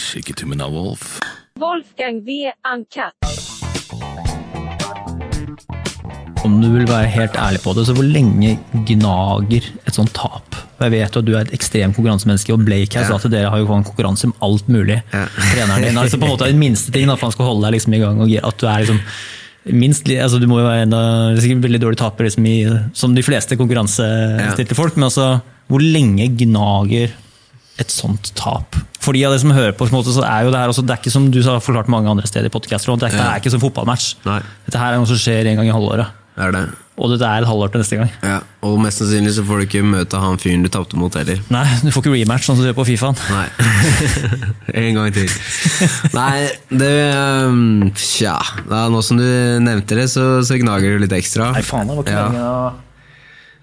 Skikketummen av Wolf. Wolfgang V. Uncut. Om du vil være helt ærlig på det, så hvor lenge gnager et sånt tap? Jeg vet jo at du er et ekstremt konkurransemenneske, og Blake her sa at dere har jo en konkurranse om alt mulig. Ja. Treneren din, altså på en måte Den minste ting da, for han skal holde deg liksom i gang, og at du er liksom minst, altså Du må jo være en av sikkert veldig dårlig taper liksom i, som de fleste konkurransestilte folk, men altså hvor lenge gnager et sånt tap? For de av dere som hører på, så er jo det her også, det er ikke som du har forklart mange andre steder i podcaster, det dette Ja. er ikke som fotballmatch. Nei. Dette her er noe som skjer en gang i halvåret. Det er det. Og dette er et halvår til neste gang. Ja, Og mest sannsynlig så får du ikke møte han fyren du tapte mot heller. Nei, du får ikke rematch sånn som du gjør på Fifaen. Nei. en gang til. Nei, det um, Tja. Nå som du nevnte det, så, så gnager det litt ekstra. Nei, faen, det var ikke Ja.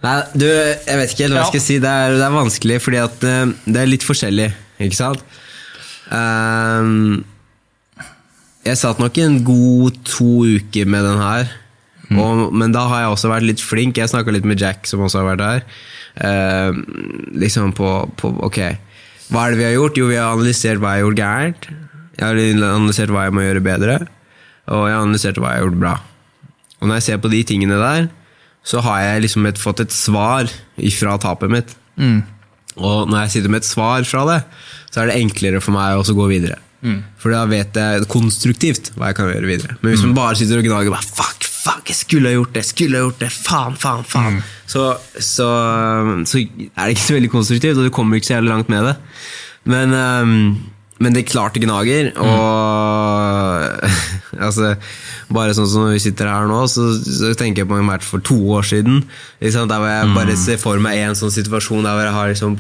Nei, du, jeg vet ikke helt hva jeg skal si. Det er, det er vanskelig, fordi at eh, det er litt forskjellig, ikke sant? Um, jeg satt nok en god to uker med den her. Og, men da har jeg også vært litt flink. Jeg snakka litt med Jack, som også har vært her. Ehm, liksom på, på Ok, hva er det vi har gjort? Jo, vi har analysert hva jeg har gjort gærent. Jeg har analysert hva jeg må gjøre bedre. Og jeg har analysert hva jeg har gjort bra. Og når jeg ser på de tingene der, så har jeg liksom et, fått et svar fra tapet mitt. Og når jeg sitter med et svar fra det, så er det enklere for meg å gå videre. For da vet jeg konstruktivt hva jeg kan gjøre videre. Men hvis man bare sitter og gnager bare, fuck, fuck, jeg skulle ha gjort det, skulle ha gjort det, faen, faen, faen, så, så, så er det ikke så veldig konstruktivt, og du kommer ikke så jævlig langt med det. Men, um, men det er klart det gnager, og altså, bare sånn som når vi sitter her nå, så, så tenker jeg på en match for to år siden. Liksom. Der hvor jeg bare ser for meg en sånn situasjon der hvor jeg har liksom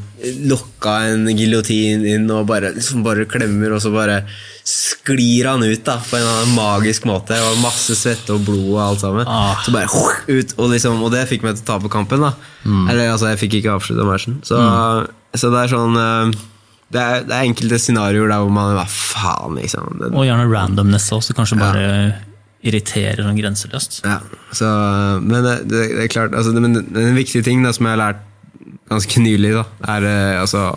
lokka en giljotin inn og bare, liksom bare klemmer, og så bare sklir han ut da, på en eller annen magisk måte. Og masse svette og blod og alt sammen. Ah. Så bare ut, og, liksom, og det fikk meg til å tape kampen. da. Eller altså, jeg fikk ikke avslutta matchen. Så, så det er sånn eh, det er, det er enkelte scenarioer der hvor man Hva faen, liksom. Det, Og gjerne randomness også, kanskje bare irriterer sånn grenseløst. ja, så, men det, det, er klart altså, det, men En viktig ting da, som jeg har lært ganske nylig, da, er eh, altså,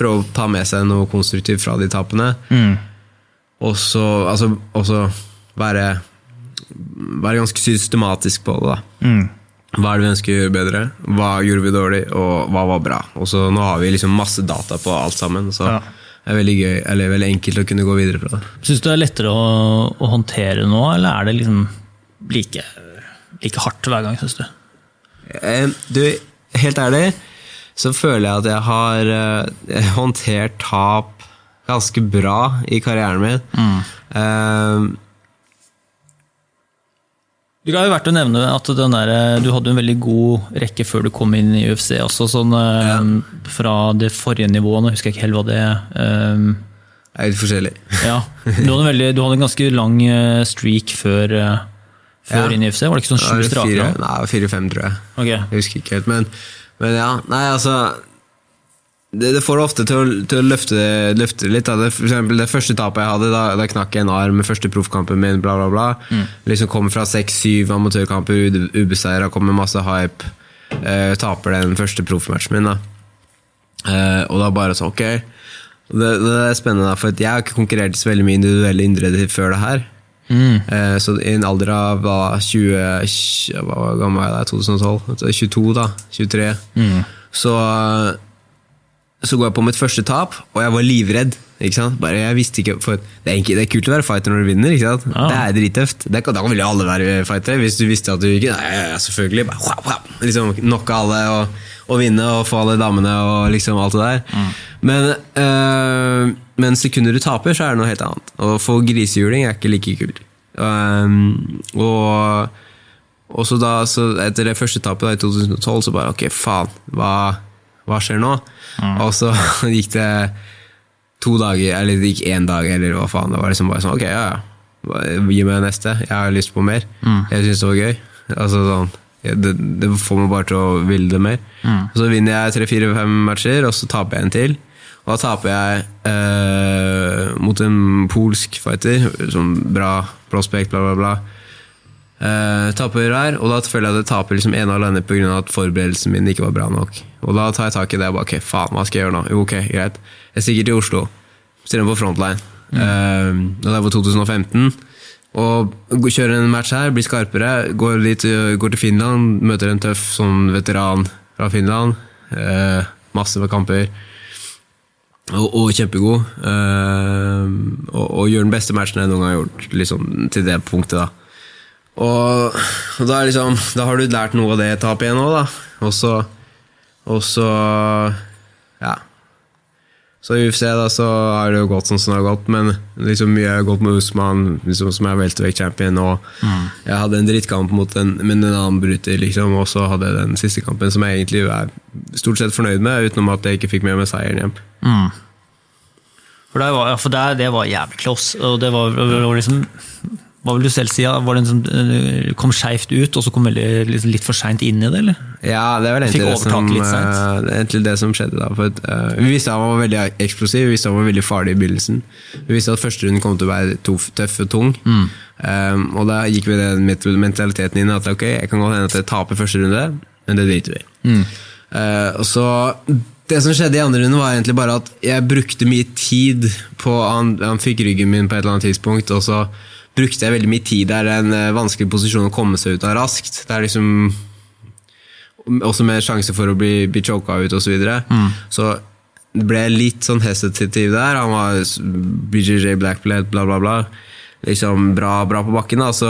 prøve å ta med seg noe konstruktivt fra de tapene. Og så altså, også være, være ganske systematisk på det. da. Hva er det vi ønsker å gjøre bedre? Hva gjorde vi dårlig, og hva var bra? Og så Nå har vi liksom masse data på alt sammen, så Ja. Er veldig gøy, eller veldig enkelt å kunne gå videre fra det. Syns du det er lettere å, å håndtere nå, eller er det liksom like, like hardt hver gang, syns du? Eh, Du, helt ærlig, så føler jeg at jeg har eh, håndtert tap ganske bra i karrieren min. Eh, Det er jo verdt å nevne at den der, du hadde en veldig god rekke før du kom inn i UFC. også sånn ja. Fra det forrige nivået, nå husker jeg ikke helt hva det eh, er litt forskjellig. ja. du, hadde veldig, du hadde en ganske lang eh, streak før, eh, før Ja. inn i UFC. Var det ikke sånn sju det strake? Nei, fire-fem, tror jeg. Okay. Jeg husker ikke helt, men, men ja. Nei, altså Det, det får ofte til å, til å løfte, løfte litt. Da. Det, for eksempel det første tapet jeg hadde, da, da knakk jeg en arm med første proffkampen min. bla bla bla. Liksom Kommer fra seks-syv amatørkamper, ubeseira, kommer med masse hype. Eh, taper den første proffmatchen min. da eh, Og da bare sånn, ok det, det er spennende, da, for jeg har ikke konkurrert så veldig mye individuelle idretter før det her. Eh, så i en alder av hva, 20 tj- Hva gammel jeg da? 2012? 22, da. 23. Så, så går jeg på mitt første tap, og jeg var livredd. Bare jeg visste ikke for det er, ikke, det er kult å være fighter når du vinner. Ja. Det er drittøft. Det, kan- da vil jo alle være fightere. Hvis du visste at du ikke Nei, ja, selvfølgelig. Bare, liksom Knocke alle og, og vinne og få alle damene og liksom alt det der. Men, øh, men sekunder du taper, så er det noe helt annet. Å få grisehjuling er ikke like kult. Um, og og så da, så etter det første tapet da, i 2012, så bare ok, faen, hva, hva skjer nå? Og så gikk det to dager, eller det gikk én dag, eller hva faen. Det var liksom bare sånn, ok, ja, ja. Gi meg neste. Jeg har lyst på mer. Jeg syns det var gøy. Altså sånn, det, det får meg bare til å ville det mer. Mm. så vinner jeg tre-fire-fem matcher, og så taper jeg en til. Og da taper jeg eh, mot en polsk fighter, som bra prospect, bla, bla, bla. Uh, taper her, og da føler jeg at jeg taper liksom ene og alene pga. at forberedelsen min ikke var bra nok. Og da tar jeg tak i det og bare ok, faen, hva skal jeg gjøre nå? Jo, ok, greit. Jeg stikker til Oslo. Stiller på frontline. Eh, og det var 2015. Og kjører en match her, blir skarpere. Går, litt, øh, går til Finland, møter en tøff sånn veteran fra Finland. Uh, masse med kamper. Og, og kjempegod. Uh, og, og gjør den beste matchen jeg noen gang har gjort, liksom, til det punktet. da. Og, og da, liksom, da har du lært noe av det tapet igjen òg, da. Og så Og så Ja. Så i UFC da så har det jo gått sånn som det har gått, men liksom mye har gått med Usman, liksom, som er welterweight-champion, og jeg hadde en drittkamp mot en, men en annen bryter, liksom, og så hadde jeg den siste kampen som jeg egentlig er stort sett fornøyd med, utenom at jeg ikke fikk med meg seieren hjem. For, det var, ja, for det, det var jævlig close. Og det var, det var liksom Hva vil du selv si? Var det en som eh, kom skeivt ut, og så kom veldig, liksom, litt for seint inn i det, eller? Ja, det vel egentlig det, som, eh, egentlig det som skjedde. da at, eh, Vi visste han var veldig eksplosiv, vi visste han var veldig farlig i begynnelsen. Vi visste at første runden kom til å være tuff, tøff og tung. Mm. Um, og da gikk vi den mentaliteten inn at ok, jeg kan godt hende at jeg taper første runde, men det driter vi i. Mm. Uh, og så Det som skjedde i andre runde, var egentlig bare at jeg brukte mye tid på Han, han fikk ryggen min på et eller annet tidspunkt, og så brukte jeg veldig mye tid der. Det er en eh, vanskelig posisjon å komme seg ut av raskt. Det er liksom også med sjanse for å bli, bli choka ut osv. Så, videre. så ble ble litt sånn hesitativ der. Han var BJJ Blackblade, bla, bla, bla. Liksom bra, bra på bakken, da. Så,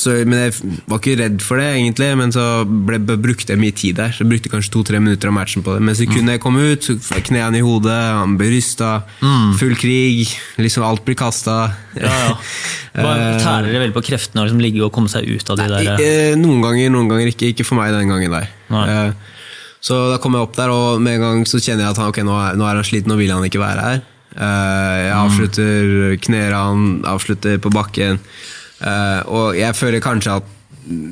så, men jeg var ikke redd for det, egentlig. Men så ble, brukte jeg mye tid der. Så jeg brukte kanskje to-tre minutter av matchen på det. Men sekundet jeg komme ut, så knærne i hodet, han ble rysta, full krig. Liksom alt blir kasta. Ja, ja. Bare Tærer det veldig på kreftene å liksom ligge og komme seg ut av de der Eh, Noen ganger, noen ganger ikke. Ikke for meg den gangen der. Nei. Eh, Så da kom jeg opp der, og med en gang så kjenner jeg at han, ok, nå, er, nå er han sliten, nå vil han ikke være her. Eh, Jeg avslutter, knærne, avslutter på bakken. Eh, Og jeg føler kanskje at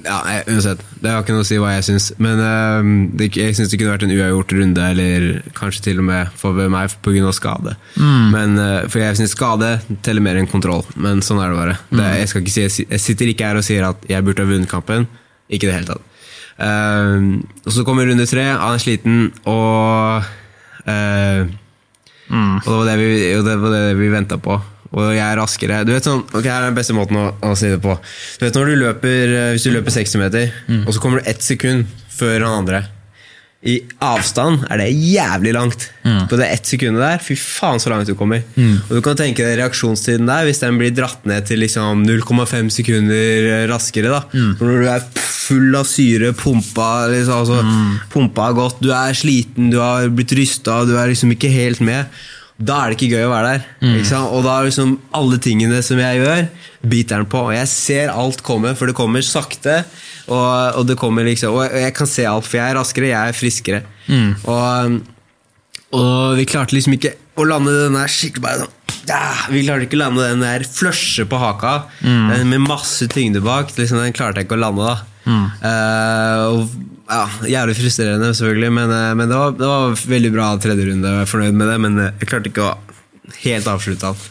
ja, uansett, Det har ikke noe å si hva jeg syns, men eh, jeg syns det kunne vært en uavgjort runde, eller kanskje til og med for meg pga. skade. Men, eh, for jeg syns skade teller mer enn kontroll, men sånn er det bare. Det, jeg, skal ikke si, jeg, sitter ikke her og sier at jeg burde ha vunnet kampen. Ikke i det hele tatt. Uh, og så kommer runde tre, han er sliten, og eh, Og det var det vi, det, var det vi venta på. Og jeg er raskere. Du vet sånn, ok, Her er den beste måten å, å si det på. Du vet når du løper, eh, Hvis du løper 60 meter, og så kommer du ett sekund før han andre. I avstand er det jævlig langt. På det ett sekundet der, fy faen så langt du kommer. Og du kan tenke deg reaksjonstiden der, hvis den blir dratt ned til liksom 0,5 sekunder eh, raskere. da Når du er full av syre, pumpa liksom, altså, Pumpa godt, du er sliten, du har blitt rysta, du er liksom ikke helt med. Da er det ikke gøy å være der. Sant? Og da er liksom alle tingene som jeg gjør, biter den på. Og jeg ser alt komme, for det kommer sakte. Og, og det kommer liksom Og jeg kan se alt, for jeg er raskere, jeg er friskere. Og, og vi klarte liksom ikke å lande den der skikkelig bare sånn ja, Vi klarte ikke å lande den der flushe på haka mm. med masse tyngde bak. Liksom, den klarte jeg ikke å lande, da. Uh, og, ja, jævlig frustrerende, selvfølgelig, men, eh, men det, var, det var veldig bra tredje runde. Jeg er fornøyd med det, men eh, jeg klarte ikke å helt avslutte alt.